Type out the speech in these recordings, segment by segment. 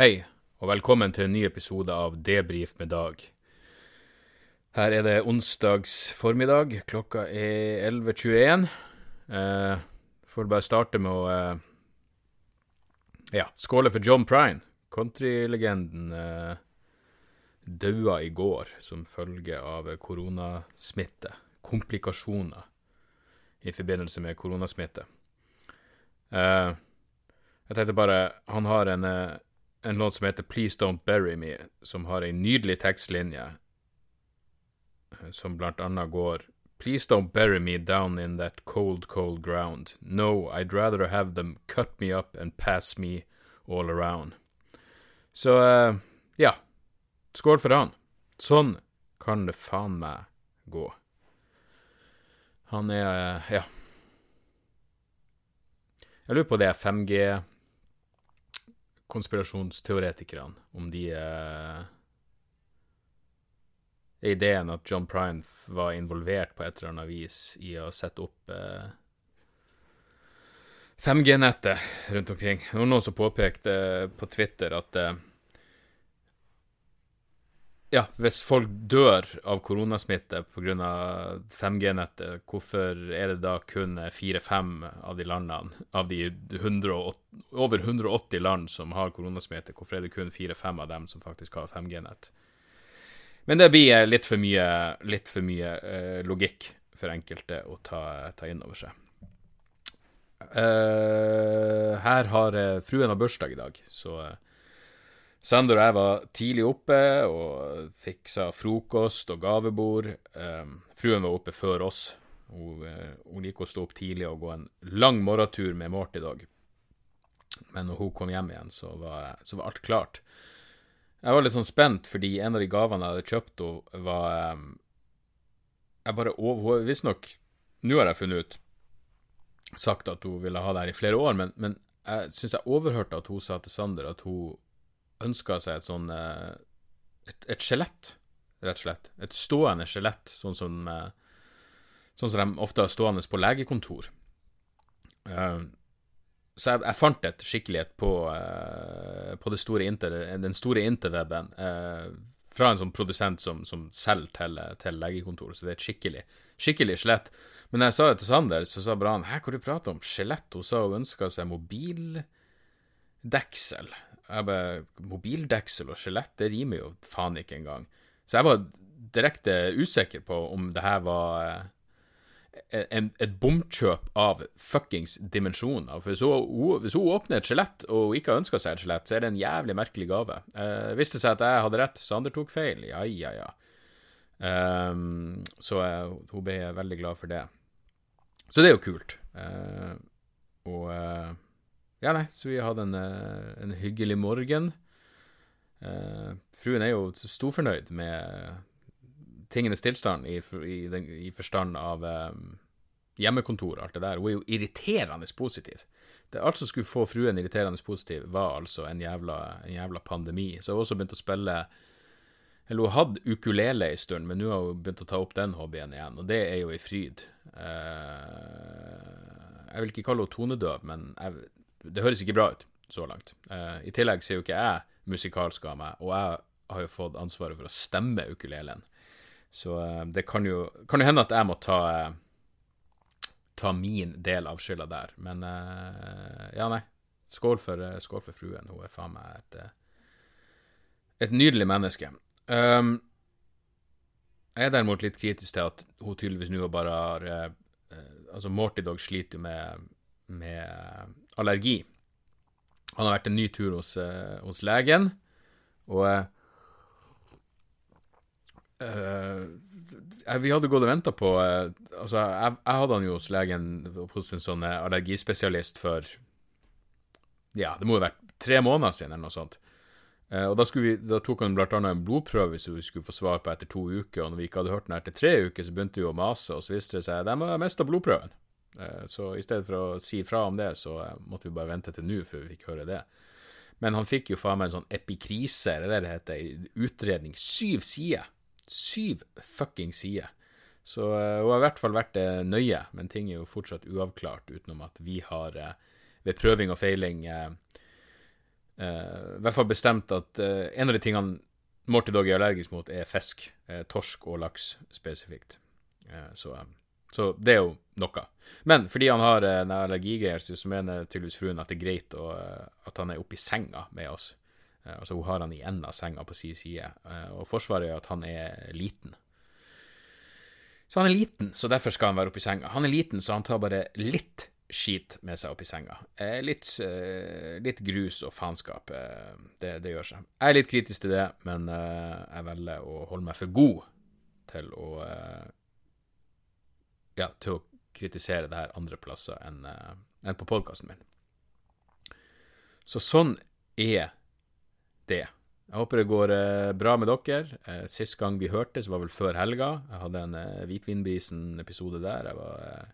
Hei, og velkommen til en ny episode av Debrif med Dag. Her er det onsdags formiddag, klokka er 11.21. Eh, får bare starte med å eh, ja, skåle for John Prine. Countrylegenden eh, daua i går som følge av koronasmitte. Komplikasjoner i forbindelse med koronasmitte. Eh, jeg tenkte bare Han har en eh, en låt som heter Please Don't Bury Me, som har ei nydelig tekstlinje eh, som blant annet går Please don't bury me down in that cold, cold ground. No, I'd rather have them cut me up and pass me all around. Så uh, ja, skål for han. Sånn kan det faen meg gå. Han er uh, ja. Jeg lurer på det 5G konspirasjonsteoretikerne, om de eh, ideen at John Prine var involvert på et eller annet vis i å sette opp eh, 5G-nettet rundt omkring. Det var noen som påpekte på Twitter at eh, ja, hvis folk dør av koronasmitte pga. 5G-nettet, hvorfor er det da kun fire-fem av de landene, av de 180, over 180 land som har koronasmitte, hvorfor er det kun fire-fem av dem som faktisk har 5G-nett? Men det blir litt for mye, litt for mye eh, logikk for enkelte å ta, ta inn over seg. Eh, her har uh, fruen har bursdag i dag, så Sander og jeg var tidlig oppe og fiksa frokost og gavebord. Um, fruen var oppe før oss. Hun, uh, hun liker å stå opp tidlig og gå en lang morgentur med Mort i dag. Men når hun kom hjem igjen, så var, så var, alt klart. Jeg var litt sånn spent, fordi en av de gavene jeg hadde kjøpt henne, var um, Jeg bare Hun Visstnok, nå har jeg funnet ut, sagt at hun ville ha det her i flere år, men, men jeg syns jeg overhørte at hun sa til Sander at hun ønska seg et sånn eh, Et, et skjelett, rett og slett. Et stående skjelett, sånn som eh, Sånn som de ofte har stående på legekontor. Uh, så jeg, jeg, fant et skikkelig et på, på store inter, den store interweben fra en sånn produsent som, som selger til, til, legekontor, så det er et skikkelig skikkelig skjelett. Men jeg sa det til Sander, så sa bare han 'hæ, hva du prater om skjelett?' Hun sa hun ønska seg mobildeksel. Jeg bare Mobildeksel og skjelett, det rimer jo faen ikke engang. Så jeg var direkte usikker på om det her var eh, en, et bomkjøp av fuckings dimensjoner. For hun, hvis hun åpner et skjelett og hun ikke har ønska seg et skjelett, så er det en jævlig merkelig gave. Eh, viste seg at jeg hadde rett, Sander tok feil. Ja, ja, ja. Um, så jeg, hun ble veldig glad for det. Så det er jo kult. Uh, og uh, ja, nei, så vi hadde en, eh, en hyggelig morgen. Uh, fruen er jo storfornøyd med tingenes tilstand i, i, den, i forstand av um, hjemmekontor og alt det der. Hun er jo irriterende positiv. Det alt som skulle få fruen irriterende positiv, var altså en jævla, en jævla pandemi. Så hun har også begynt å spille Eller hun hadde ukulele en stund, men nå har hun begynt å ta opp den hobbyen igjen, og det er jo ei fryd. Uh, jeg vil ikke kalle henne tonedøv, men jeg, det høres ikke bra ut så langt. Uh, I tillegg så er jo ikke jeg musikalsk av meg, og jeg har jo fått ansvaret for å stemme ukulelen. Så uh, det kan jo, kan jo, hende at jeg må ta, uh, ta min del av skylda der. Men ja, nei. Skål for, skål for, fruen. Hun er faen meg et, et nydelig menneske. Um, jeg er derimot litt kritisk til at hun tydeligvis nå bare har Altså, Morty Dog sliter jo med, med allergi. Han har vært en ny tur hos, uh, hos legen, og uh, vi hadde gått og venta på uh, Altså, jeg, jeg, hadde han jo hos legen hos en sånn allergispesialist for Ja, det må jo ha vært tre måneder siden, eller noe sånt. og da, vi, da, tok han blant annet en blodprøve som vi skulle få svar på etter to uker, og når vi ikke hadde hørt den etter tre uker, så begynte vi å mase, og så viste det seg at de har mista blodprøven. Eh, så i stedet for å si fra om det, så eh, måtte vi bare vente til nå før vi fikk høre det. Men han fikk jo faen meg en sånn epikrise, eller det heter, utredning. Syv sider! Syv fucking sider. Så uh, hun har i hvert fall vært nøye, men ting er jo fortsatt uavklart, utenom at vi har ved prøving og feiling i hvert fall bestemt at en av de tingene Morty Dog er allergisk mot, er fisk. Torsk og laks spesifikt. så, så, det er jo noe. Men fordi han har en allergigreier, så mener tydeligvis fruen at det er greit å, at han er oppe i senga med oss. altså Hun har han i enden av senga på sin side. og forsvaret er at han er liten. Så han er liten, så derfor skal han være oppe i senga. Han er liten, så han tar bare litt skit med seg oppi senga. Eh, litt, eh, litt, grus og faenskap. Eh, det, det, gjør seg. Jeg er litt kritisk til det, men jeg velger å holde meg for god til å Ja, til å kritisere det her andre plasser enn, en på podkasten min. Så sånn er det. Jeg håper det går bra med dere. Sist gang vi hørtes, var vel før helga. Jeg hadde en Hvitvinbrisen-episode der. Jeg var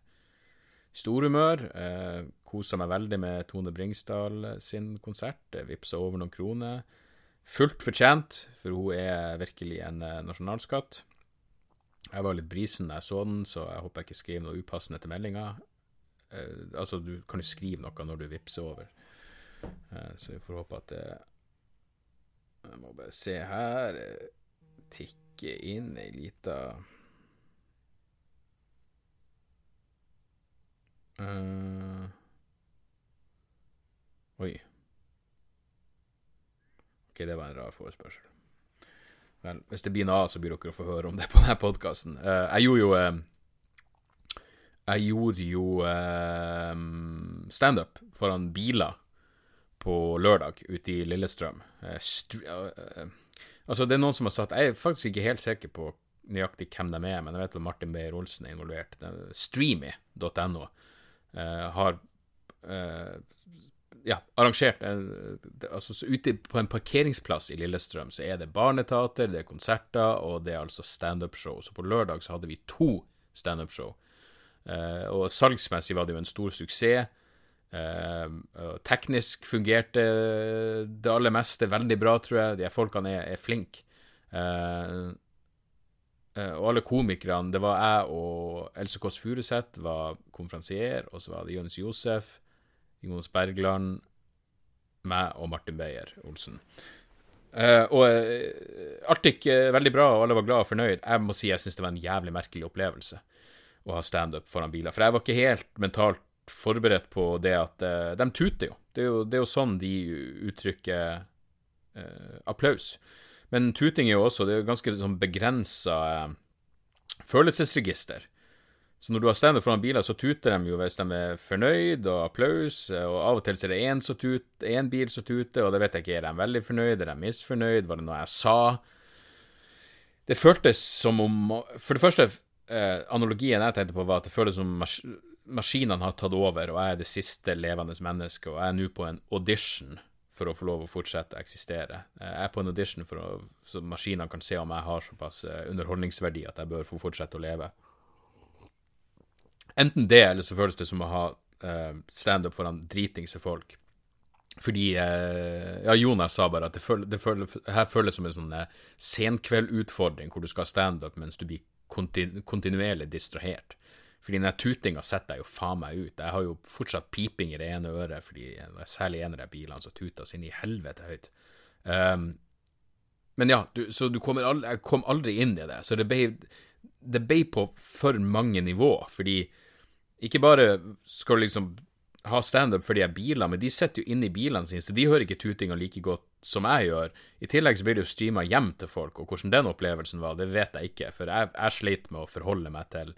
storhumør. Eh, Kosa meg veldig med Tone Bringsdal sin konsert. Vipsa over noen kroner. Fullt fortjent, for hun er virkelig en eh, nasjonalskatt. Jeg var litt brisen da jeg så den, så jeg håper jeg ikke skriver noe upassende til meldinga. Eh, altså, du kan jo skrive noe når du vippser over, eh, så vi får håpe at det Jeg må bare se her. Tikke inn ei lita eh. oi. Ok, det var en rar forespørsel. Vel, hvis det blir noe av, så blir dere å få høre om det på denne podkasten. Uh, eh, jeg gjorde jo uh, Jeg gjorde jo uh, standup foran biler på lørdag ute i Lillestrøm. altså, det er noen som har satt Jeg er faktisk ikke helt sikker på nøyaktig hvem de er, men jeg vet at Martin Beyer-Olsen er involvert. Streamy.no har ja, arrangert altså Ute på en parkeringsplass i Lillestrøm så er det barneteater, det er konserter, og det er altså standup-show. Så på lørdag så hadde vi to standup-show. Uh, og salgsmessig var det jo en stor suksess. Eh, teknisk fungerte det aller meste veldig bra, tror jeg. De folkene er, er flinke. Uh, Eh, og alle komikerne Det var jeg og Else Kåss Furuseth var konferansier, og så var det Jonis Josef, Jonas Bergland, meg og Martin Beyer-Olsen. Uh, og uh, alt gikk uh, veldig bra, og alle var glad og fornøyd. Jeg må si jeg syns det var en jævlig merkelig opplevelse å ha standup foran biler. For jeg var ikke helt mentalt forberedt på det at De tuter jo. Det jo, det er jo sånn de uttrykker applaus. Men tuting er jo også det er ganske sånn begrensa eh, følelsesregister. Så når du har standup foran biler, så tuter de jo hvis de er fornøyd, og applaus, og av og til så er det én tut, bil som tuter, og det vet jeg ikke, er de veldig fornøyd, er de misfornøyd, var det noe jeg sa? Det føltes som om For det første, eh, analogien jeg tenkte på, var at det føltes som mas maskinene har tatt over, og jeg er det siste levende mennesket, og jeg er nå på en audition for å få lov å fortsette å eksistere. Jeg er på en audition for å, så maskinene kan se om jeg har såpass eh, underholdningsverdi at jeg bør få fortsette å leve. Enten det, eller så føles det som å ha uh, standup foran dritingse folk. Fordi uh, Ja, Jonas sa bare at det, føl, det føl, her føles som en sånn uh, senkveldutfordring hvor du skal ha standup mens du blir kontinu kontinuerlig distrahert. Fordi den tutinga setter jeg jo faen meg ut. Jeg har jo fortsatt piping i det ene øret, fordi særlig en av de bilene som tuta så inn i helvete høyt. Um, men ja, du, så du kommer aldri, jeg kom aldri inn i det. Så det ble, det ble på for mange nivå, fordi ikke bare skal du liksom ha standup for de her bilene, men de sitter jo inne i bilene sine, så de hører ikke tutinga like godt som jeg gjør. I tillegg så blir det jo streama hjem til folk, og hvordan den opplevelsen var, det vet jeg ikke, for jeg, jeg sleit med å forholde meg til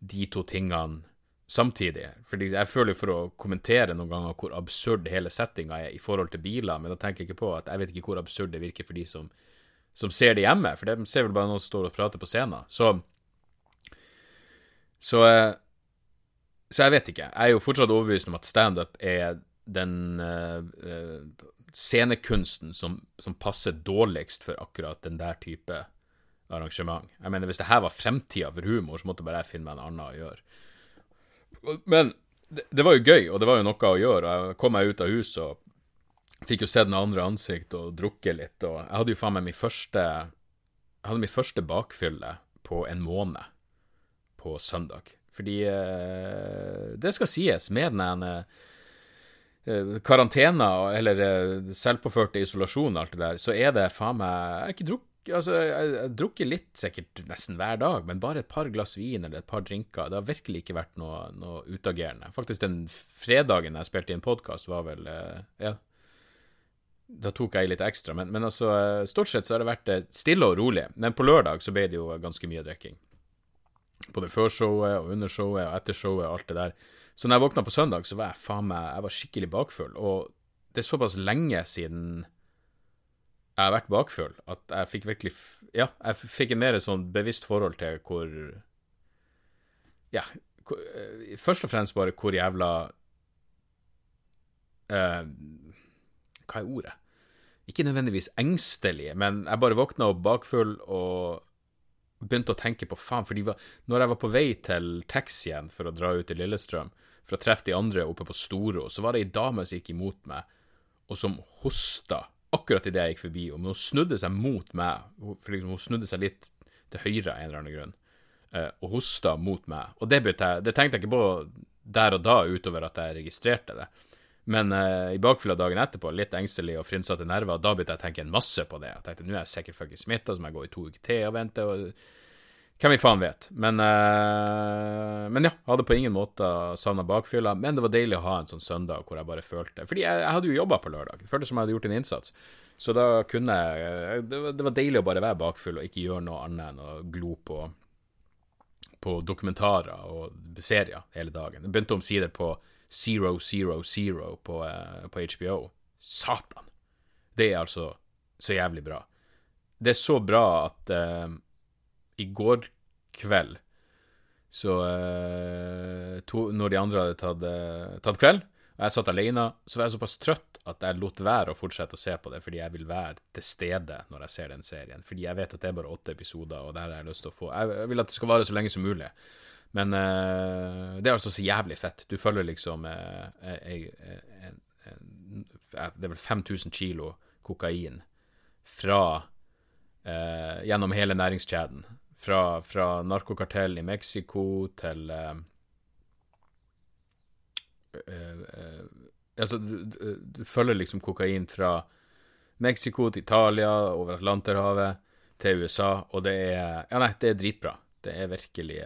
de to tingene samtidig. Fordi jeg føler for å kommentere noen ganger hvor absurd hele settinga er i forhold til biler, men da tenker jeg ikke på at jeg vet ikke hvor absurd det virker for de som, som ser det hjemme, for de ser vel bare noen som står og prater på scenen. Så, så Så jeg vet ikke. Jeg er jo fortsatt overbevist om at standup er den uh, scenekunsten som, som passer dårligst for akkurat den der type arrangement. Jeg mener, Hvis det her var fremtida for humor, så måtte bare jeg finne meg en annen å gjøre. Men det, det, var jo gøy, og det var jo noe å gjøre. Jeg kom meg ut av huset og fikk jo sett noen andre ansikt og drukket litt. og Jeg hadde jo faen meg min første Jeg hadde min første bakfylle på en måned på søndag. Fordi eh, det skal sies, med den ene eh, karantener eller eh, selvpåførte isolasjon og alt det der, så er det faen meg Jeg har ikke drukket Altså, jeg jeg drukker litt sikkert nesten hver dag, men bare et par glass vin eller et par drinker. Det har virkelig ikke vært noe, noe utagerende. Faktisk den fredagen jeg spilte inn podkast, var vel eh, Ja, da tok jeg litt ekstra. Men, men altså, stort sett så har det vært stille og rolig. Men på lørdag så ble det jo ganske mye drikking. Både før showet og under showet og etter showet og alt det der. Så når jeg våkna på søndag, så var jeg faen meg Jeg var skikkelig bakfull. Og det er såpass lenge siden jeg har vært bakfull. At jeg fikk virkelig Ja, jeg fikk en mer sånn bevisst forhold til hvor Ja, hvor, eh, først og fremst bare hvor jævla eh, Hva er ordet? Ikke nødvendigvis engstelig, men jeg bare våkna opp bakfull og begynte å tenke på faen, for når jeg var på vei til taxien for å dra ut til Lillestrøm, for å treffe de andre oppe på Storo, så var det ei dame som gikk imot meg, og som hosta akkurat idet jeg gikk forbi, og hun snudde seg mot meg, for liksom, hun snudde seg litt til høyre av en eller annen grunn, uh, og hosta mot meg. Og det, jeg, det, tenkte jeg ikke på der og da, utover at jeg registrerte det. Men uh, i bakfylla dagen etterpå, litt engstelig og frynsete nerver, da begynte jeg å tenke en masse på det. Jeg tenkte nå er jeg sikkert fuckings smitta, så må jeg gå i to uker til og vente. og hvem vi faen vet. Men, uh, men ja, hadde på ingen måte savna bakfylla. Men det var deilig å ha en sånn søndag hvor jeg bare følte Fordi jeg, jeg hadde jo jobba på lørdag. Det føltes som jeg hadde gjort en innsats. Så da kunne jeg det var, det var, deilig å bare være bakfull og ikke gjøre noe annet enn å glo på, på dokumentarer og serier hele dagen. Jeg begynte omsider på Zero Zero Zero på, uh, på HBO. Satan! Det er altså så jævlig bra. Det er så bra at uh, i går kveld Så uh, to, Når de andre hadde tatt, uh, tatt kveld, og jeg satt alene, så var jeg såpass trøtt at jeg lot være å fortsette å se på det, fordi jeg vil være til stede når jeg ser den serien. Fordi jeg vet at det er bare åtte episoder, og det har jeg lyst til å få. Jeg vil at det skal vare så lenge som mulig. Men uh, det er altså så jævlig fett. Du følger liksom uh, en, Det er vel 5000 kilo kokain fra uh, Gjennom hele næringskjeden. Fra, fra narkokartell i Mexico til Altså, du, du, du, følger liksom kokain fra Mexico til Italia, over Atlanterhavet til USA, og det er Ja, nei, det er dritbra. Det er virkelig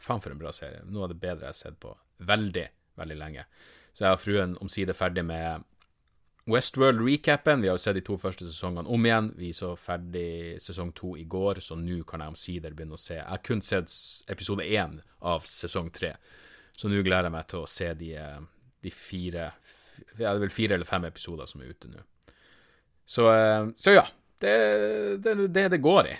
Faen, for en bra serie. Noe av det bedre jeg har sett på veldig, veldig lenge. Så jeg og fruen omsider ferdig med Westworld-recapen. Vi har jo sett de to første sesongene om igjen. Vi så ferdig sesong to i går, så nå kan jeg omsider begynne å se. Jeg har kun sett episode én av sesong tre, så nå gleder jeg meg til å se de, eh, de fire Ja, det er vel fire eller fem episoder som er ute nå. Så, eh, så ja. Det er det, det, det går i.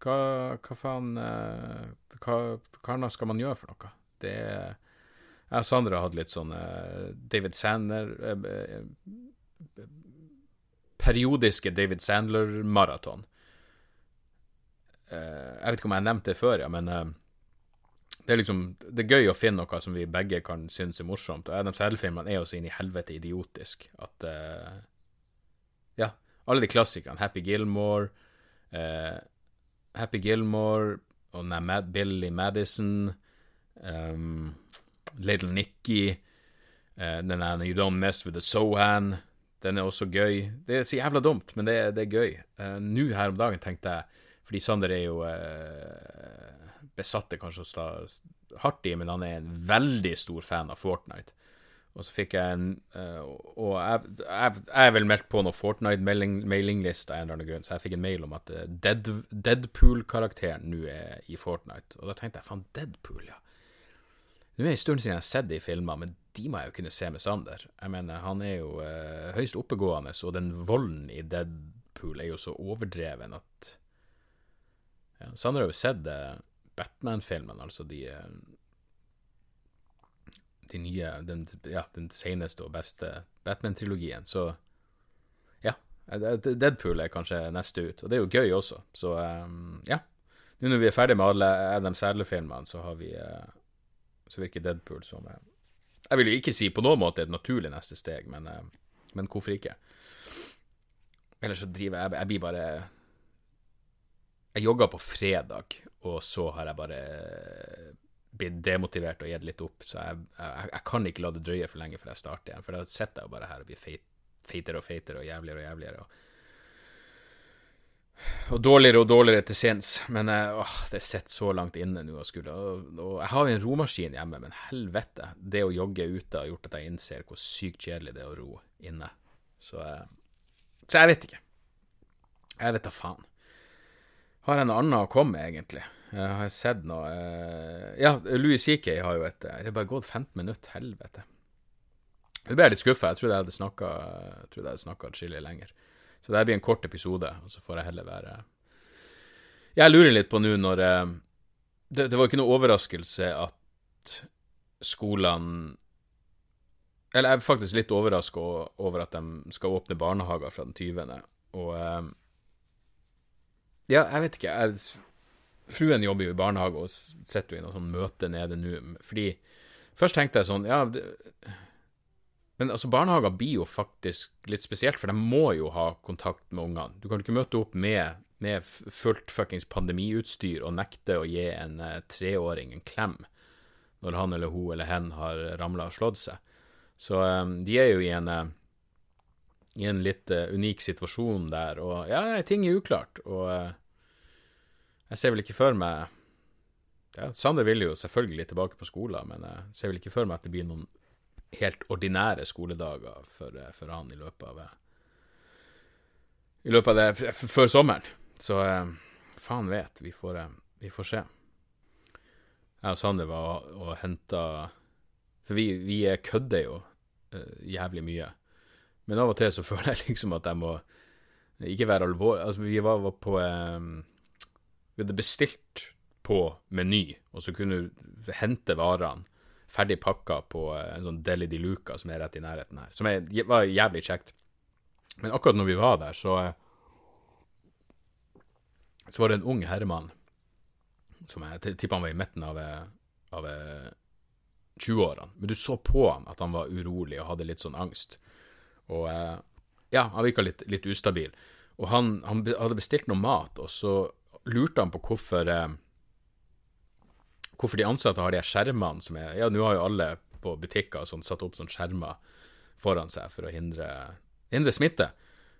Hva, hva faen eh, Hva, hva skal man gjøre for noe? Det Jeg og Sandra hadde litt sånn David Sander periodiske David Sandler-maraton. Jeg vet ikke om jeg har nevnt det før, ja, men det er liksom Det er gøy å finne noe som vi begge kan synes er morsomt. Og Adam Sandler-filmene er jo så inn i helvete idiotisk at Ja, alle de klassikerne. Happy Gilmore, Happy Gilmore og Mad Billy Madison, um, Little Nicky, den der You Don't Mess With The Sohan den er også gøy. Det er så jævla dumt, men det, det er gøy. Uh, Nå her om dagen tenkte jeg Fordi Sander er jo uh, besatt er kanskje å stå hardt i, men han er en veldig stor fan av Fortnite. Og så fikk jeg en uh, Og jeg, jeg, jeg er vel meldt på noe Fortnite-mailingliste av en eller annen grunn, så jeg fikk en mail om at Dead, Deadpool-karakteren nå er i Fortnite. Og da tenkte jeg faen, Deadpool, ja. Nå er det en stund siden jeg har sett de filmer, men de må jeg jo kunne se med Sander. Jeg mener, han er jo uh, høyst oppegående, og den volden i Deadpool er jo så overdreven at ja, Sander har jo sett uh, Batman-filmen, altså de eh, de nye, den, ja, den seneste og beste Batman-trilogien, så ja. Deadpool er kanskje neste ut, og det er jo gøy også, så um, ja. Nå når vi er ferdig med alle Adam Sadler-filmene, så har vi uh, så virker Deadpool som uh, Jeg vil jo ikke si på noen måte et naturlig neste steg, men, uh, men hvorfor ikke? Eller så driver jeg Jeg blir bare Jeg jogga på fredag, og så har jeg bare blitt demotivert og gitt litt opp, så jeg, jeg, jeg, kan ikke la det drøye for lenge før jeg starter igjen. For da sitter jeg bare her og blir feit, feitere og feitere og jævligere og jævligere. Og, og dårligere og dårligere til sinns. Men eh, åh, det sitter så langt inne nå. Og, og, og jeg har jo en romaskin hjemme, men helvete, det å jogge ute har gjort at jeg innser hvor sykt kjedelig det er å ro inne. Så, eh, så jeg vet ikke. Jeg vet da faen. Har jeg noe annet å komme med, egentlig? Jeg har sett noe uh, Ja, Louis CK har jo et Det er bare gått 15 minutter, helvete. Nå ble jeg litt skuffa. Jeg trodde jeg hadde snakka atskillig lenger. Så det blir en kort episode, og så får jeg heller være Jeg lurer litt på nå når det, det, var ikke noe overraskelse at skolene Eller jeg er faktisk litt overraska over at de skal åpne barnehager fra den 20., og Ja, jeg vet ikke. jeg Fruen jobber jo i barnehage og sitter jo i noe sånn møte nede nå, fordi Først tenkte jeg sånn, ja det, Men altså, barnehager blir jo faktisk litt spesielt, for de må jo ha kontakt med ungene. Du kan ikke møte opp med, med fullt fuckings pandemiutstyr og nekte å gi en uh, treåring en klem når han eller hun eller hen har ramla og slått seg. Så um, de er jo i en uh, i en litt uh, unik situasjon der, og ja, ting er uklart. Og jeg ser vel ikke for meg ja, Sander vil jo selvfølgelig tilbake på skolen, men jeg ser vel ikke for meg at det blir noen helt ordinære skoledager for, for han i løpet av I løpet av det før sommeren. Så eh, faen vet. Vi får, eh, vi får se. Jeg og Sander var og henta For vi, vi kødder jo jævlig mye. Men av og til så føler jeg liksom at jeg må ikke være alvorlig Altså, vi var, var på vi hadde bestilt på Meny, og så kunne du hente varene ferdig pakka på eh, en sånn Deli de Luca som er rett i nærheten her. Som er, var jævlig kjekt. Men akkurat når vi var der, så eh, Så var det en ung herremann som jeg tipper han var i midten av, eh, av 20-årene. Men du så på han at han var urolig og hadde litt sånn angst. Og ja, han virka litt, litt, ustabil. Og han, han hadde bestilt noe mat, og så lurte han på hvorfor eh, Hvorfor de ansatte har de skjermene som er Ja, nå har jo alle på butikker sånn, satt opp sånne skjermer foran seg for å hindre, hindre smitte.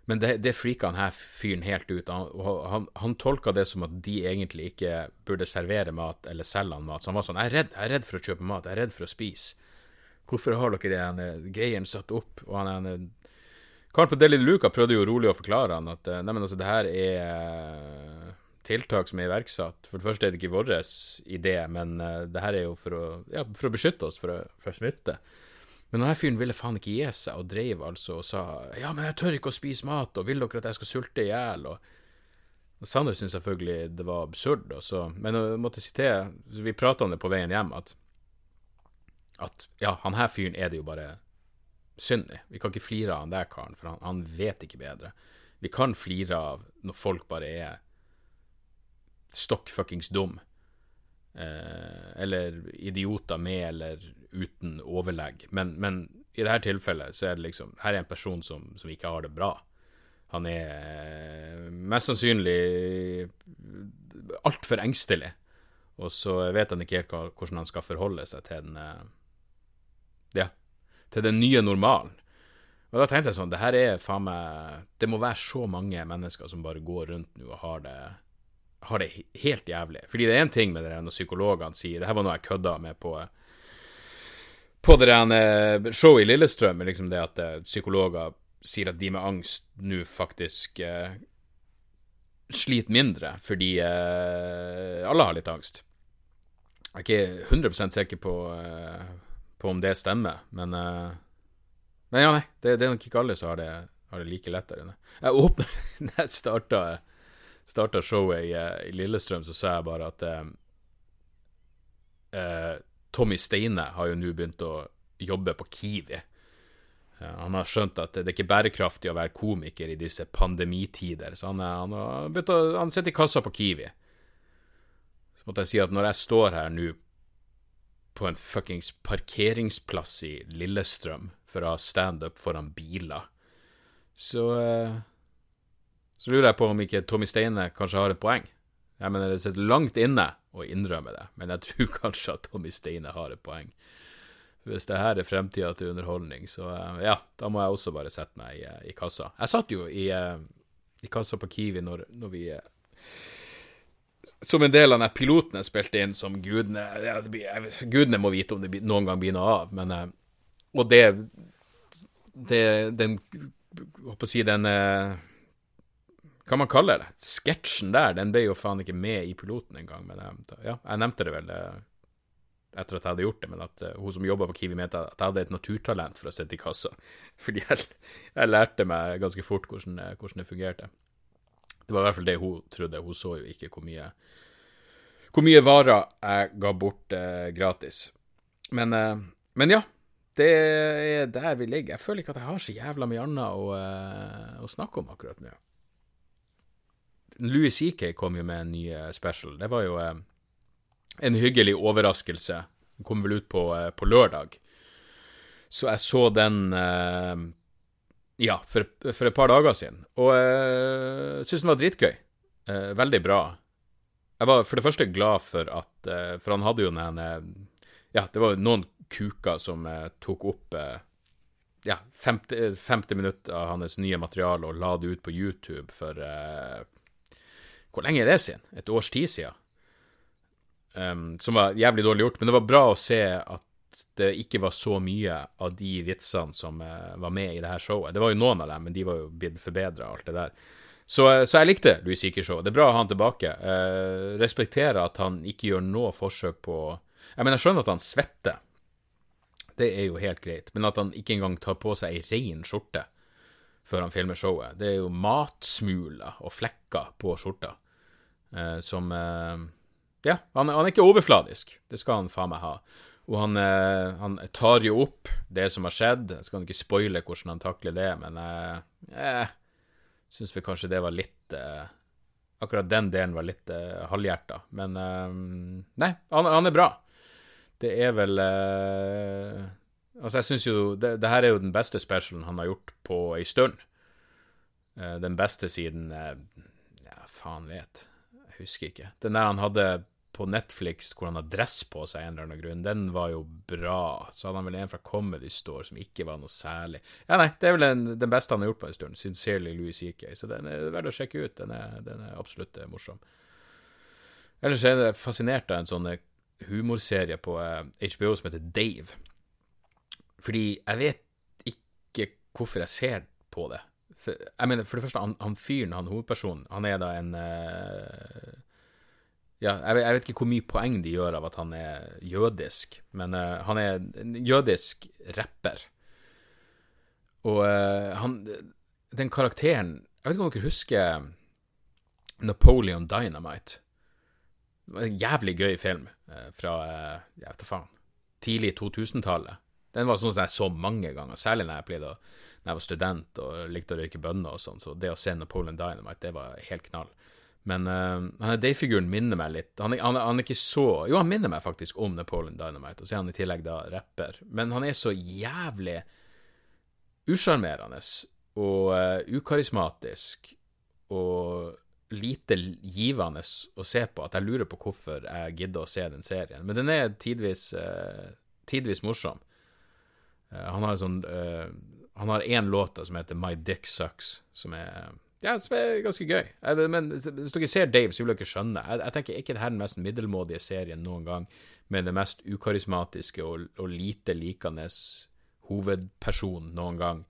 Men det, det frika han her fyren helt ut. Han, han, han tolka det som at de egentlig ikke burde servere mat eller selge han mat. Så han var sånn jeg er, redd, jeg er redd for å kjøpe mat, jeg er redd for å spise. Hvorfor har dere den greien satt opp? Og han er Karen på Deli Luca prøvde jo rolig å forklare han at nei, altså, det her er tiltak som er iverksatt. For det første er det ikke vår idé, men uh, det her er jo for å, ja, for å beskytte oss for, fra smitte. Men denne fyren ville faen ikke gi seg, og dreiv altså og sa ja, men jeg tør ikke å spise mat, og vil dere at jeg skal sulte i hjel? Og, og Sander syntes selvfølgelig det var absurd, også. men jeg måtte si til Vi prata om det på veien hjem, at, at ja, han her fyren er det jo bare synd i. Vi kan ikke flire av han der karen, for han, han vet ikke bedre. Vi kan flire av når folk bare er stokk dum. Eh, eller idioter med eller uten overlegg. Men, men, i dette tilfellet så er det liksom Her er en person som, som ikke har det bra. Han er eh, mest sannsynlig altfor engstelig, og så vet han ikke helt hvordan han skal forholde seg til den eh, Ja, til den nye normalen. Og da tenkte jeg sånn, det her er faen meg Det må være så mange mennesker som bare går rundt nå og har det har det helt jævlig. Fordi det er en ting med det når psykologene sier Det her var noe jeg kødda med på På det der showet i Lillestrøm, liksom det at eh, psykologer sier at de med angst nå faktisk eh, sliter mindre, fordi eh, alle har litt angst. Jeg er ikke 100 sikker på, eh, på om det stemmer, men eh, Men ja, nei, det, det, er nok ikke alle som har det, har det like lettere. Jeg åpner, jeg starta starta showet i, eh, i, Lillestrøm, så sa jeg bare at eh, eh, Tommy Steine har jo nå begynt å jobbe på Kiwi. Han har skjønt at det er ikke bærekraftig å være komiker i disse pandemitider, så han, han begynt å Han sitter i kassa på Kiwi. Så måtte jeg si at når jeg står her nå på en fuckings parkeringsplass i Lillestrøm for å ha standup foran biler, så eh, så lurer jeg på om ikke Tommy Steine kanskje har et poeng. Jeg mener, det sitter langt inne å innrømme det, men jeg tror kanskje at Tommy Steine har et poeng. Hvis det her er fremtida til underholdning, så eh, ja, da må jeg også bare sette meg i, eh, i kassa. Jeg satt jo i, eh, i kassa på Kiwi når, når vi Som en del av den piloten jeg spilte inn som gudene ja, blir, Gudene må vite om det noen gang blir noe av, men Og det, det Den Håper å si den hva man kaller det? Sketsjen der, den ble jo faen ikke med i piloten engang. Men ja, jeg nevnte det vel etter at jeg hadde gjort det, men at uh, hun som jobba på Kiwi, mente at jeg hadde et naturtalent for å sitte i kassa. Fordi jeg, jeg lærte meg ganske fort hvordan, eh, hvordan, det fungerte. Det var i hvert fall det hun trodde. Hun så jo ikke hvor mye, hvor mye varer jeg ga bort uh, gratis. Men, uh, men, ja, det er der vi ligger. Jeg føler ikke at jeg har så jævla mye annet å, å snakke om akkurat nå. Louis CK kom jo med en ny special. Det var jo en hyggelig overraskelse. Den kom vel ut på, eh, på lørdag. Så jeg så den eh, ja, for, for, et par dager siden, og jeg syntes den var dritgøy. Veldig bra. Jeg var for det første glad for at For han hadde jo den Ja, det var noen kuker som tok opp ja, 50, 50, minutter av hans nye materiale og la det ut på YouTube for Hvor lenge er det siden? Et års tid siden? um, som var jævlig dårlig gjort. Men det var bra å se at det ikke var så mye av de vitsene som uh, var med i det her showet. Det var jo noen av dem, men de var jo blitt forbedra, alt det der. Så, uh, så, jeg likte Louis Seeker-showet. Det er bra å ha han tilbake. Uh, respekterer at han ikke gjør noe forsøk på Jeg mener, jeg skjønner at han svetter. Det er jo helt greit. Men at han ikke engang tar på seg ei rein skjorte før han filmer showet. Det er jo matsmuler og flekker på skjorta som ja, han, han, er ikke overfladisk. Det skal han faen meg ha. Og han, eh, han, tar jo opp det som har skjedd. Jeg skal ikke spoile hvordan han takler det, men eh, jeg eh, syns vi kanskje det var litt eh, Akkurat den delen var litt eh, halvhjerta. Men eh, nei, han, han, er bra. Det er vel eh, Altså, jeg syns jo det, det, her er jo den beste specialen han har gjort på ei stund. den beste siden Ja, faen vet. Jeg husker ikke. Den der han hadde på Netflix hvor han har dress på seg en eller annen grunn, den var jo bra. Så hadde han vel en fra Comedy Store som ikke var noe særlig. Ja, nei, det er vel den, den beste han har gjort på en stund. Sincerely Louis CK. Så den er verdt å sjekke ut. Den er, den er absolutt eh, morsom. Ellers er jeg fascinert av en sånn eh, humorserie på HBO eh, som heter Dave. Fordi jeg vet ikke hvorfor jeg ser på det. For, jeg mener, for det første, han, han fyren, han hovedpersonen, han er da en uh, ja, jeg vet, jeg vet, ikke hvor mye poeng de gjør av at han er jødisk, men uh, han er en jødisk rapper. Og uh, han Den karakteren Jeg vet ikke om dere husker Napoleon Dynamite. Det var en jævlig gøy film fra jeg vet da faen, tidlig 2000-tallet. Den var sånn som jeg så mange ganger, særlig når jeg, pleide når jeg var student og likte å røyke bønner og sånn. Så det å se Napoleon Dynamite, det var helt knall. Men uh, Day-figuren minner meg litt. Han han, han er, ikke så Jo, han minner meg faktisk om Napoleon Dynamite, og så er han i tillegg da rapper. Men han er så jævlig usjarmerende og uh, ukarismatisk og lite givende å se på at jeg lurer på hvorfor jeg gidder å se den serien. Men den er tidvis, uh, tidvis morsom. Han har sånn Han har én låt som heter My Dick Sucks, som er ja, som er ganske gøy. Men hvis dere ser Dave, så vil dere skjønne. Jeg, jeg tenker ikke det her er den mest middelmådige serien noen gang, men den mest ukarismatiske og, og lite likende hovedperson noen gang.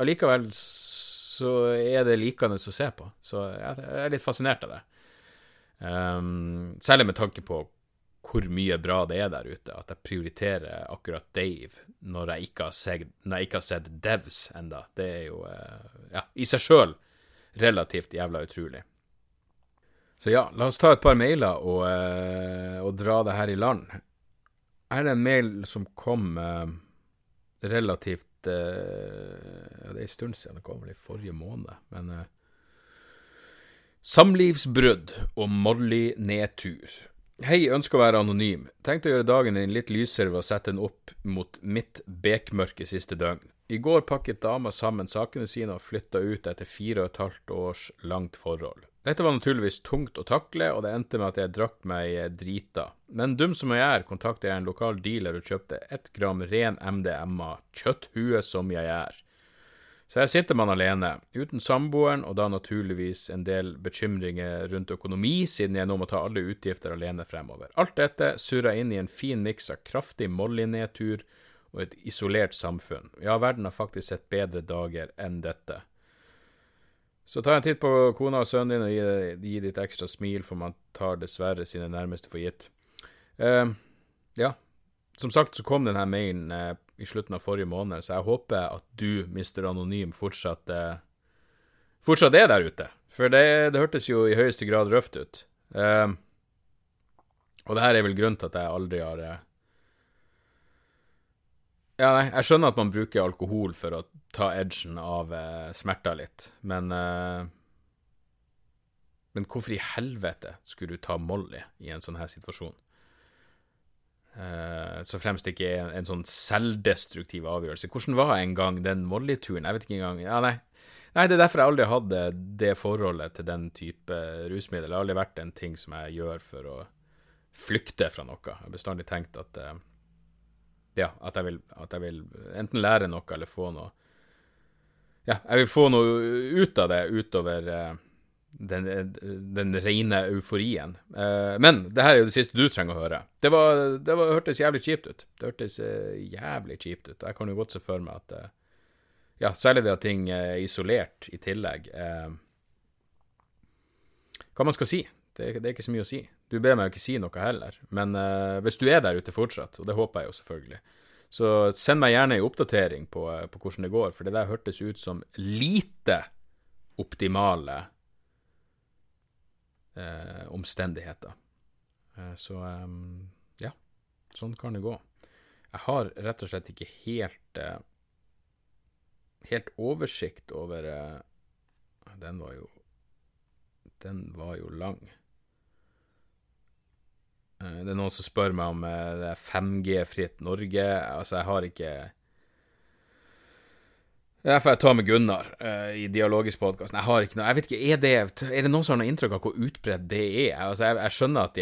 Allikevel så er det likende å se på, så jeg, jeg er litt fascinert av det. Um, særlig med tanke på hvor mye bra det er der ute, at jeg prioriterer akkurat Dave når jeg ikke har sett, ikke har sett Devs enda. Det er jo uh, Ja, i seg sjøl relativt jævla utrolig. Så ja, la oss ta et par mailer og, eh, og dra det her i land. Er det en mail som kom eh, relativt eh, Ja, det er en stund siden, det kom vel i forrige måned, men eh, Samlivsbrudd og Molly-nedtur. Hei, ønsker å være anonym. Tenkte å gjøre dagen din litt lysere ved å sette den opp mot mitt bekmørke siste døgn. I går pakket dama sammen sakene sine og flytta ut etter fire og et halvt års langt forhold. Dette var naturligvis tungt å takle, og det endte med at jeg drakk meg drita. Men dum som jeg er, kontaktet jeg en lokal dealer og kjøpte ett gram ren MDMA, kjøtthue som jeg er. Så her sitter man alene, uten samboeren, og da naturligvis en del bekymringer rundt økonomi, siden jeg nå må ta alle utgifter alene fremover. Alt dette surra inn i en fin miks av kraftig Molly-nedtur og et isolert samfunn. Ja, verden har faktisk sett bedre dager enn dette. Så ta en titt på kona og sønnen din og gi, ditt ekstra smil, for man tar dessverre sine nærmeste for gitt. Uh, ja, som sagt så kom denne mailen uh, i slutten av forrige måned, så jeg håper at du, Mr. Anonym, fortsatt, uh, fortsatt er der ute. For det, det, hørtes jo i høyeste grad røft ut. Uh, og det her er vel grunnen til at jeg aldri har ja, nei, jeg skjønner at man bruker alkohol for å ta edgen av eh, smerter litt, men eh, Men hvorfor i helvete skulle du ta Molly i en sånn her situasjon? Eh, så fremst ikke en, en, sånn selvdestruktiv avgjørelse. Hvordan var en gang den Molly-turen? Jeg vet ikke engang Ja, nei. Nei, det er derfor jeg aldri hadde det forholdet til den type rusmiddel. Det har aldri vært en ting som jeg gjør for å flykte fra noe. Jeg har bestandig tenkt at eh, ja, at jeg, vil, at jeg vil enten lære noe eller få noe Ja, jeg vil få noe ut av det utover uh, den, den rene euforien. Uh, men det her er jo det siste du trenger å høre. Det, var, det var, hørtes jævlig kjipt ut. Det hørtes uh, jævlig kjipt ut. Jeg kan jo godt se for meg at Ja, særlig det at ting er isolert i tillegg. hva man skal si. Det, det er ikke så mye å si. Du ber meg jo ikke si noe heller, men uh, hvis du er der ute fortsatt, og det håper jeg jo selvfølgelig, så send meg gjerne en oppdatering på, på, hvordan det går, for det der hørtes ut som lite optimale uh, omstendigheter. så um, ja, sånn kan det gå. Jeg har rett og slett ikke helt helt oversikt over Den var jo Den var jo lang. Eh, det er noen som spør meg om eh, det er 5G-fritt Norge. Altså, jeg har ikke Det får jeg tar med Gunnar uh, i Dialogisk-podkasten. Jeg har ikke noe Jeg vet ikke, er det, er det noen som har noe inntrykk av hvor utbredt det er? Altså, jeg, jeg skjønner at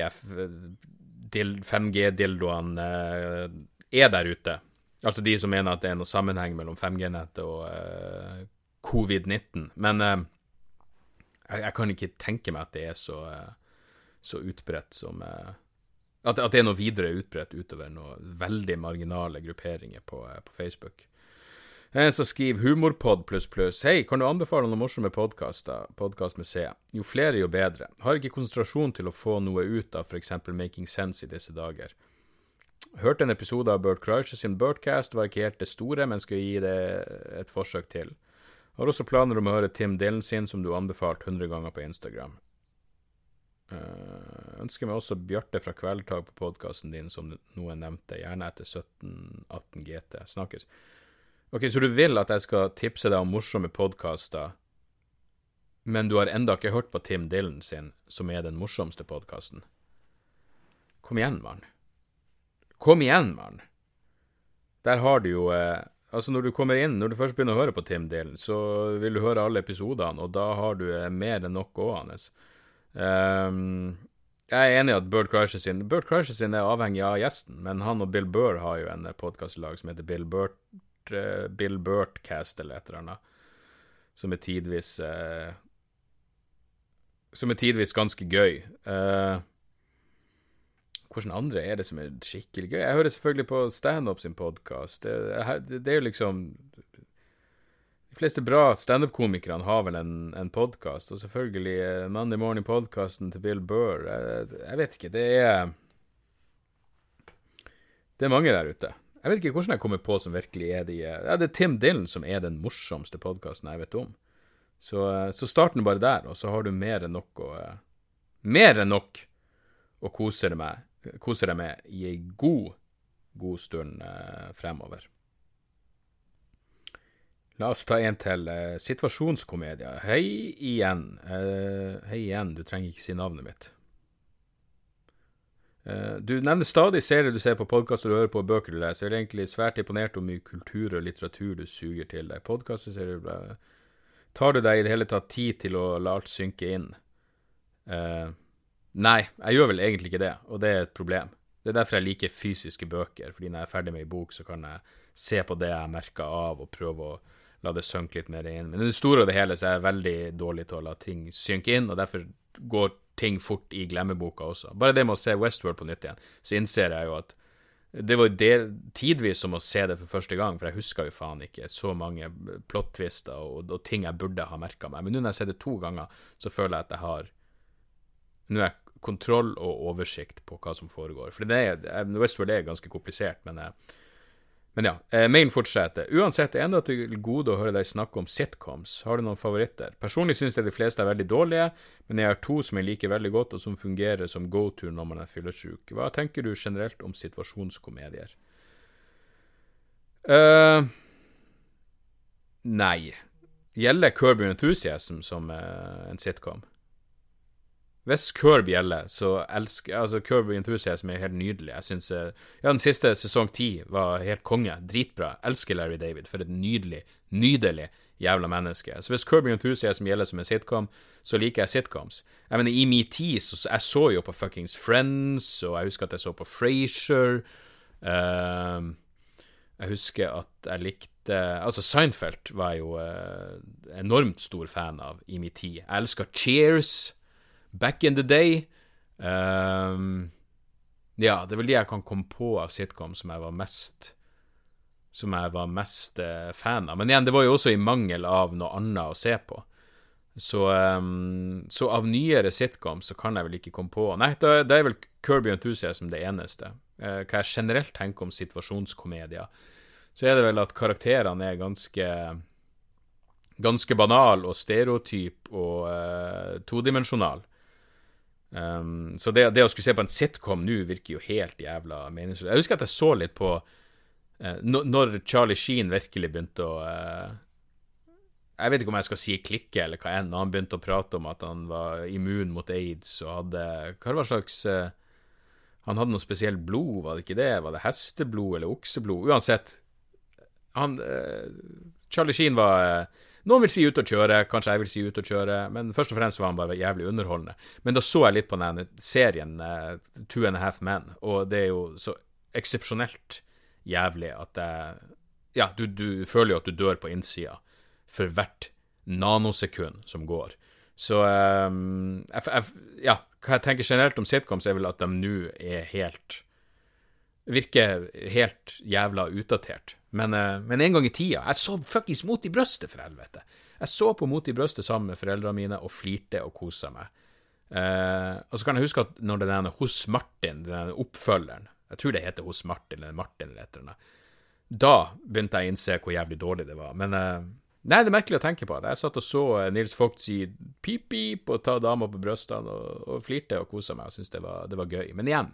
de 5G-dildoene uh, er der ute. Altså de som mener at det er noe sammenheng mellom 5G-nettet og uh, covid-19. Men jeg, jeg, kan ikke tenke meg at det er så, så utbredt som at, at, det er noe videre utbredt utover noen veldig marginale grupperinger på, eh, på Facebook. En som skriver humorpod pluss pluss. Hei, kan du anbefale noen morsomme podkaster? Podkast med C. Jo flere, jo bedre. Har ikke konsentrasjon til å få noe ut av f.eks. Making Sense i disse dager. Hørte en episode av Bert Kreischer sin Birdcast, var ikke helt det store, men skal gi det et forsøk til. Har også planer om å høre Tim Dylan sin, som du anbefalte 100 ganger på Instagram. Uh, ønsker meg også Bjarte fra Kveldtak på podkasten din, som noen nevnte, gjerne etter 17-18 GT. Snakkes. Ok, så du vil at jeg skal tipse deg om morsomme podkaster, men du har enda ikke hørt på Tim Dylan sin, som er den morsomste podkasten? Kom igjen, mann. Kom igjen, mann. Der har du jo eh, Altså, når du kommer inn, når du først begynner å høre på Tim Dylan, så vil du høre alle episodene, og da har du eh, mer enn nok gående. Um, jeg er enig i at Bert Kreischer sin Bert Kreischer sin er avhengig av gjesten, men han og Bill Burr har jo en podkastlag som heter Bill Burt uh, Bill Burtcast eller et eller annet, som er tidvis uh, Som er tidvis ganske gøy. Uh, hvordan andre er det som er skikkelig gøy? Jeg hører selvfølgelig på Standup sin podkast. Det, det, det, er jo liksom de fleste bra standup-komikerne har vel en, en podkast, og selvfølgelig Monday Morning-podkasten til Bill Burr. Jeg, jeg, vet ikke, det er Det er mange der ute. Jeg vet ikke hvordan jeg kommer på som virkelig er de Ja, det er Tim Dylan som er den morsomste podkasten jeg vet om. Så, uh, så start nå bare der, og så har du mer enn nok å uh, Mer enn nok å kose deg med, kose deg med i ei god, god stund fremover. La oss ta en til. Situasjonskomedier. situasjonskomedie. Hei igjen. Hei igjen, du trenger ikke si navnet mitt. Uh, du nevner stadig serier du ser på podkaster du hører på, bøker du leser. Jeg er egentlig svært imponert over mye kultur og litteratur du suger til deg. Podkaster Tar du deg i det hele tatt tid til å la alt synke inn? Uh, nei, jeg gjør vel egentlig ikke det, og det er et problem. Det er derfor jeg liker fysiske bøker, fordi når jeg er ferdig med ei bok, så kan jeg se på det jeg merker av, og prøve å la det synke litt mer inn. Men i det store og det hele så er jeg veldig dårlig til å la ting synke inn, og derfor går ting fort i glemmeboka også. Bare det med å se Westworld på nytt igjen, så innser jeg jo at det var del, tidvis som å se det for første gang, for jeg husker jo faen ikke så mange plot-twister og, og, ting jeg burde ha merka meg. Men nå når jeg ser det to ganger, så føler jeg at jeg har Nå har jeg kontroll og oversikt på hva som foregår. For det er, Westworld er ganske komplisert, men eh, men ja, eh, mailen fortsetter. Uansett, det er enda til gode å høre deg snakke om sitcoms. Har du noen favoritter? Personlig syns jeg de fleste er veldig dårlige, men jeg har to som jeg liker veldig godt, og som fungerer som go-to når man er fyllesyk. Hva tenker du generelt om situasjonskomedier? Uh, nei. Gjelder Kirby Enthusiasm som uh, en sitcom? Hvis Curb gjelder, så elsker Altså, Curb Enthusiasm er helt nydelig. Jeg syns eh, Ja, den siste sesong ti var helt konge. Dritbra. Elsker Larry David. For et nydelig, nydelig jævla menneske. Så hvis Curb Enthusiasm gjelder som en sitcom, så liker jeg sitcoms. Jeg mener, i min tid så Jeg så jo på fuckings Friends, og jeg husker at jeg så på Frasier. Uh, jeg husker at jeg likte Altså, Seinfeld var jeg jo uh, enormt stor fan av i min tid. Jeg elsker Cheers back in the day. Um, ja, det er vel de jeg kan komme på av sitcom som jeg var mest Som jeg var mest uh, fan av. Men igjen, det var jo også i mangel av noe annet å se på. Så, um, så av nyere sitcom så kan jeg vel ikke komme på Nei, det, det er vel Kirby Enthusiasm det eneste. Uh, hva jeg generelt tenker om situasjonskomedier, så er det vel at karakterene er ganske ganske banal og stereotyp og uh, todimensjonal. Um, så det, det, å skulle se på en sitcom nå virker jo helt jævla meningsløst. Jeg husker at jeg så litt på uh, Når Charlie Sheen virkelig begynte å uh, Jeg vet ikke om jeg skal si klikke eller hva enn. Han begynte å prate om at han var immun mot aids og hadde Hva var slags uh, Han hadde noe spesielt blod, var det ikke det? Var det hesteblod eller okseblod? Uansett. Han Charlie Sheen var noen vil si ut og kjøre, kanskje jeg vil si ut og kjøre, men først og fremst var han bare jævlig underholdende. Men da så jeg litt på den serien uh, Two and a Half Men, og det er jo så eksepsjonelt jævlig at jeg Ja, du, du, føler jo at du dør på innsida for hvert nanosekund som går. Så um, jeg, jeg, Ja, hva jeg tenker generelt om sitcoms, er vel at de nå er helt Virker helt jævla utdatert. Men, uh, men, en gang i tida Jeg så fuckings Mot i brøstet, for helvete. Jeg så på Mot i brøstet sammen med foreldrene mine og flirte og kosa meg. Eh, og så kan jeg huske at når det er Hos Martin, den oppfølgeren Jeg tror det heter Hos Martin eller Martin eller et eller annet. Da begynte jeg å innse hvor jævlig dårlig det var. Men eh, Nei, det er merkelig å tenke på. Jeg satt og så Nils Vogt si pip-pip og ta dama på brystene og, og flirte og kosa meg og syntes det, det, var gøy. Men igjen,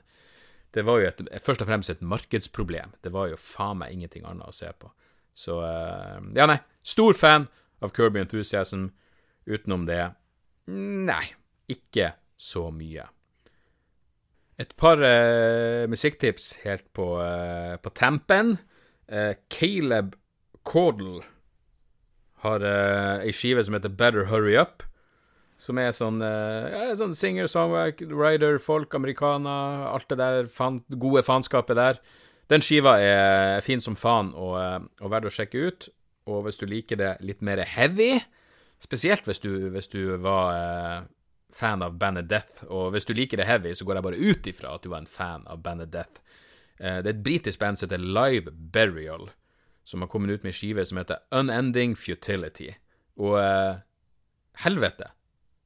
det var jo et, først og fremst et markedsproblem. Det var jo faen meg ingenting annet å se på. Så uh, Ja, nei. Stor fan av Kirby Enthusiasm. Utenom det Nei, ikke så mye. Et par uh, musikktips helt på, uh, på tampen. Caleb Caudle har uh, ei skive som heter Better Hurry Up som er sånn, uh, ja, sånn singer, songwriter, folk, amerikaner, alt det der fan, gode faenskapet der. Den skiva er fin som faen og, eh, og verdt å sjekke ut. Og hvis du liker det litt mer heavy, spesielt hvis du, hvis du var eh, fan av Bandet Death, og hvis du liker det heavy, så går jeg bare ut ifra at du var en fan av Bandet Death. Eh, det er et britisk band som heter Live Burial, som har kommet ut med en skive som heter Unending Futility. Og helvete,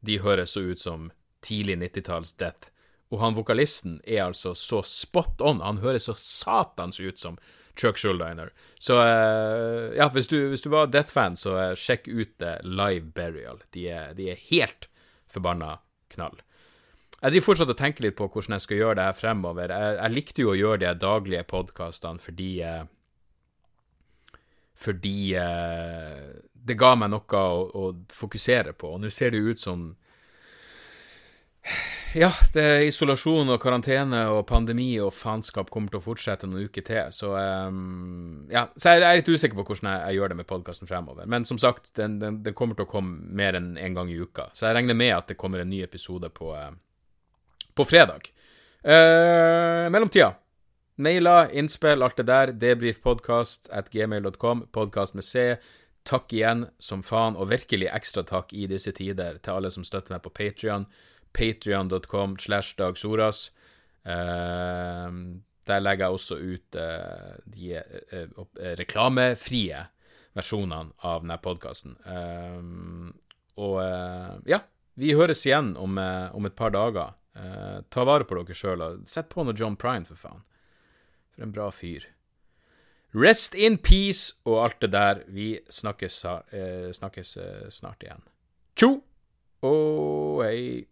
de høres så ut som tidlig 90-talls Death. Og han vokalisten er altså så spot on. Han høres så satans ut som Chuck Schuldiner. Så uh, ja, hvis du, hvis du var Death-fan, så uh, sjekk ut uh, Live Burial. De er, de er helt forbanna knall. Jeg driver fortsatt og tenker litt på hvordan jeg skal gjøre det her fremover. Jeg, jeg likte jo å gjøre de daglige podkastene fordi Fordi det ga meg noe å, å fokusere på. Og nå ser det jo ut som ja, det er isolasjon og karantene og pandemi og faenskap kommer til å fortsette noen uker til, så um, Ja, så jeg er litt usikker på hvordan jeg, jeg gjør det med podkasten fremover. Men som sagt, den, den, den, kommer til å komme mer enn én en gang i uka, så jeg regner med at det kommer en ny episode på, uh, på fredag. Uh, mellomtida Mailer, innspill, alt det der. Debrifpodkast at gmail.com. Podkast med C. Takk igjen som faen, og virkelig ekstra takk i disse tider til alle som støtter meg på Patrion. Patrion.com slash dagsoras. Eh, der legger jeg også ut eh, de eh, reklamefrie versjonene av denne podkasten. og ja, vi høres igjen om, om et par dager. ta vare på dere sjøl, og sett på noe John Prine, for faen. For en bra fyr. Rest in peace og alt det der. Vi snakkes, eh, snakkes eh, snart igjen. Tjo og hei.